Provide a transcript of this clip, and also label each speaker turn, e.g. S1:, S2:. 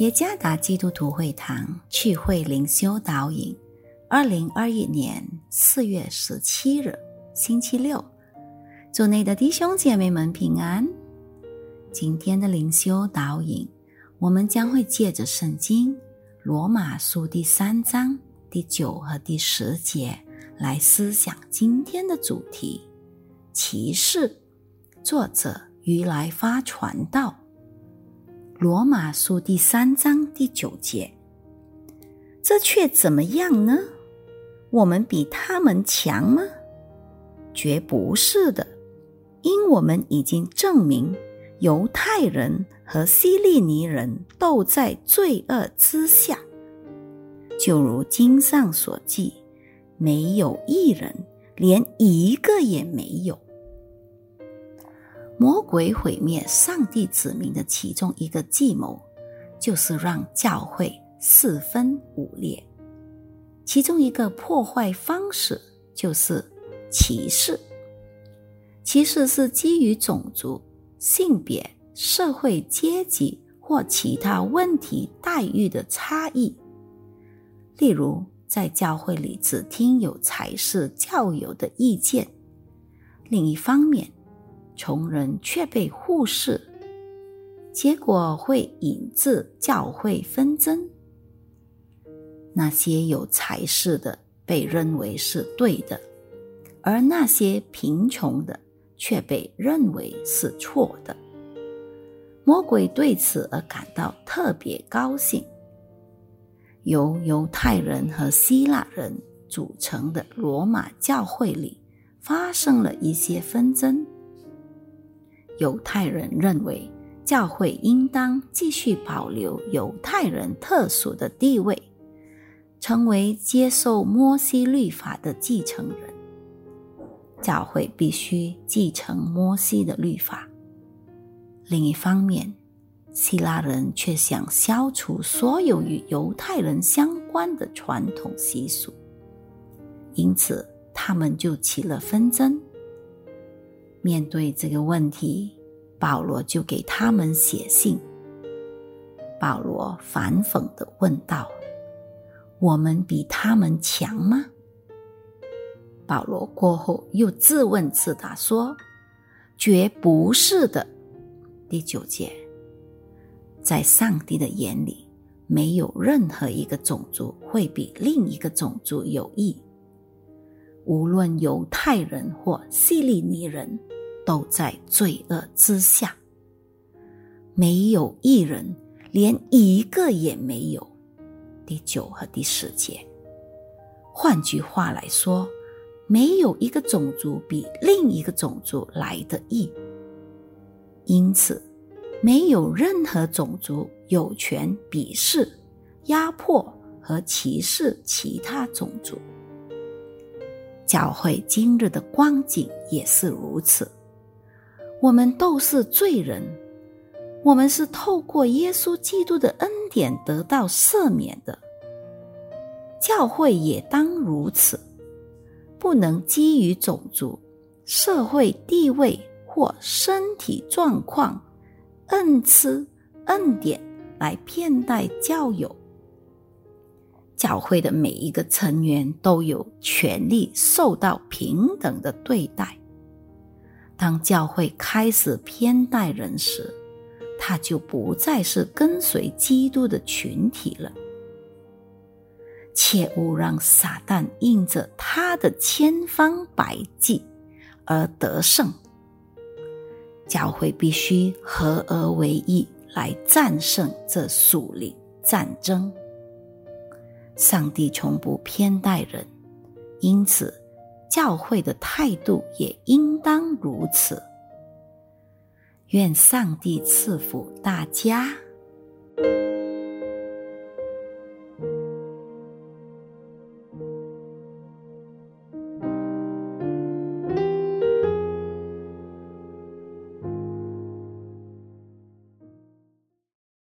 S1: 耶加达基督徒会堂聚会灵修导引，二零二一年四月十七日，星期六，祝内的弟兄姐妹们平安。今天的灵修导引，我们将会借着圣经罗马书第三章第九和第十节来思想今天的主题：骑士。作者于来发传道。罗马书第三章第九节，这却怎么样呢？我们比他们强吗？绝不是的，因我们已经证明，犹太人和希利尼人都在罪恶之下。就如经上所记，没有一人，连一个也没有。魔鬼毁灭上帝子民的其中一个计谋，就是让教会四分五裂。其中一个破坏方式就是歧视。歧视是基于种族、性别、社会阶级或其他问题待遇的差异。例如，在教会里只听有才是教友的意见；另一方面，穷人却被忽视，结果会引致教会纷争。那些有才识的被认为是对的，而那些贫穷的却被认为是错的。魔鬼对此而感到特别高兴。由犹太人和希腊人组成的罗马教会里发生了一些纷争。犹太人认为，教会应当继续保留犹太人特殊的地位，成为接受摩西律法的继承人。教会必须继承摩西的律法。另一方面，希腊人却想消除所有与犹太人相关的传统习俗，因此他们就起了纷争。面对这个问题，保罗就给他们写信。保罗反讽的问道：“我们比他们强吗？”保罗过后又自问自答说：“绝不是的。”第九节，在上帝的眼里，没有任何一个种族会比另一个种族有益，无论犹太人或希利尼人。都在罪恶之下，没有一人，连一个也没有。第九和第十节，换句话来说，没有一个种族比另一个种族来的易。因此，没有任何种族有权鄙视、压迫和歧视其他种族。教会今日的光景也是如此。我们都是罪人，我们是透过耶稣基督的恩典得到赦免的。教会也当如此，不能基于种族、社会地位或身体状况、恩赐、恩典来骗待教友。教会的每一个成员都有权利受到平等的对待。当教会开始偏待人时，他就不再是跟随基督的群体了。切勿让撒旦应着他的千方百计而得胜。教会必须合而为一来战胜这属灵战争。上帝从不偏待人，因此。教会的态度也应当如此。愿上帝赐福大家。